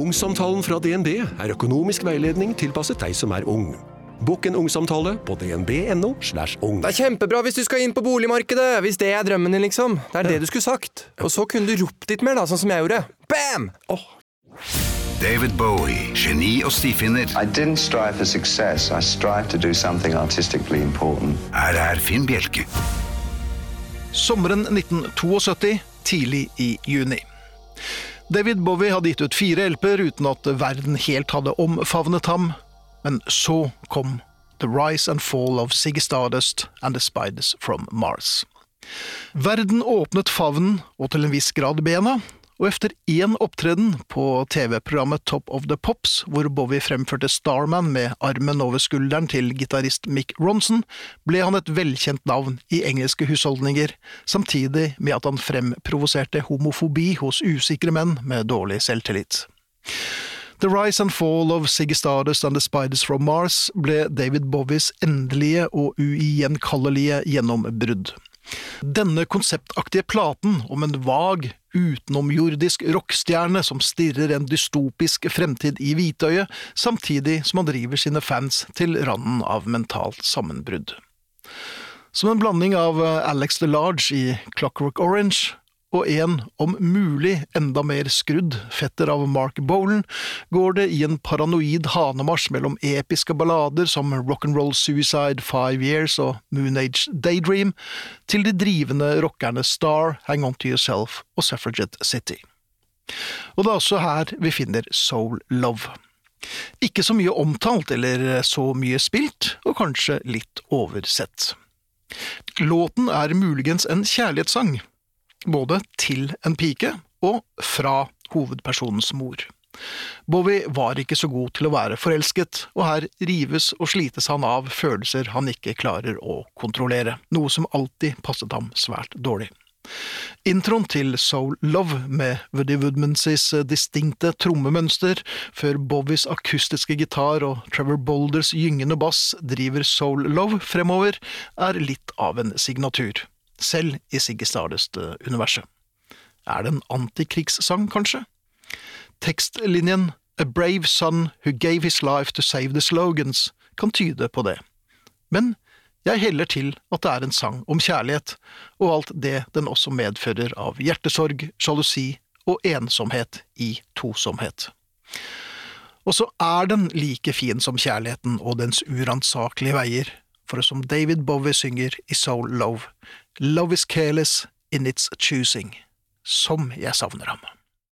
Ungsamtalen fra DNB er økonomisk veiledning tilpasset deg som er ung. Bokk en ungsamtale på dnb.no. slash ung. Det er kjempebra hvis du skal inn på boligmarkedet! Hvis det er drømmen din, liksom. Det er det du skulle sagt. Og så kunne du ropt litt mer, da, sånn som jeg gjorde. Bam! David Bowie, geni og stifinner. I didn't strive for success. I strived to do something artistically important. Her er Finn Bjelke. Sommeren 1972, tidlig i juni. David Bowie hadde gitt ut fire LP-er uten at verden helt hadde omfavnet ham. Men så kom The Rise and Fall of Ziggy Stardust and The Spiders from Mars. Verden åpnet favnen, og til en viss grad bena, og efter én opptreden på TV-programmet Top of the Pops, hvor Bowie fremførte Starman med armen over skulderen til gitarist Mick Ronson, ble han et velkjent navn i engelske husholdninger, samtidig med at han fremprovoserte homofobi hos usikre menn med dårlig selvtillit. The Rise and Fall of Siggy Stardust and The Spiders from Mars ble David Bowies endelige og ugjenkallelige gjennombrudd. Denne konseptaktige platen om en vag, utenomjordisk rockstjerne som stirrer en dystopisk fremtid i hvitøyet, samtidig som han driver sine fans til randen av mentalt sammenbrudd. Som en blanding av Alex DeLarge i Clockwork Orange og en, om mulig enda mer skrudd, fetter av Mark Bolan, går det i en paranoid hanemarsj mellom episke ballader som Rock'n'Roll Suicide Five Years og Moon Age Daydream, til de drivende rockerne Star, Hang On To Yourself og Suffragette City. Og det er også her vi finner Soul Love. Ikke så mye omtalt eller så mye spilt, og kanskje litt oversett. Låten er muligens en kjærlighetssang, både til en pike og fra hovedpersonens mor. Bowie var ikke så god til å være forelsket, og her rives og slites han av følelser han ikke klarer å kontrollere, noe som alltid passet ham svært dårlig. Introen til Soul Love med Woody Woodmanses distinkte trommemønster, før Bowies akustiske gitar og Trevor Boulders gyngende bass driver Soul Love fremover, er litt av en signatur selv i Siggy Stardust-universet. Er det en antikrigssang, kanskje? Tekstlinjen A brave son who gave his life to save the slogans kan tyde på det. Men jeg heller til at det er en sang om kjærlighet, og alt det den også medfører av hjertesorg, sjalusi og ensomhet i tosomhet. Og så er den like fin som kjærligheten og dens uransakelige veier, for som David Bowie synger i Soul Love, Love is careless in its choosing, som jeg savner ham.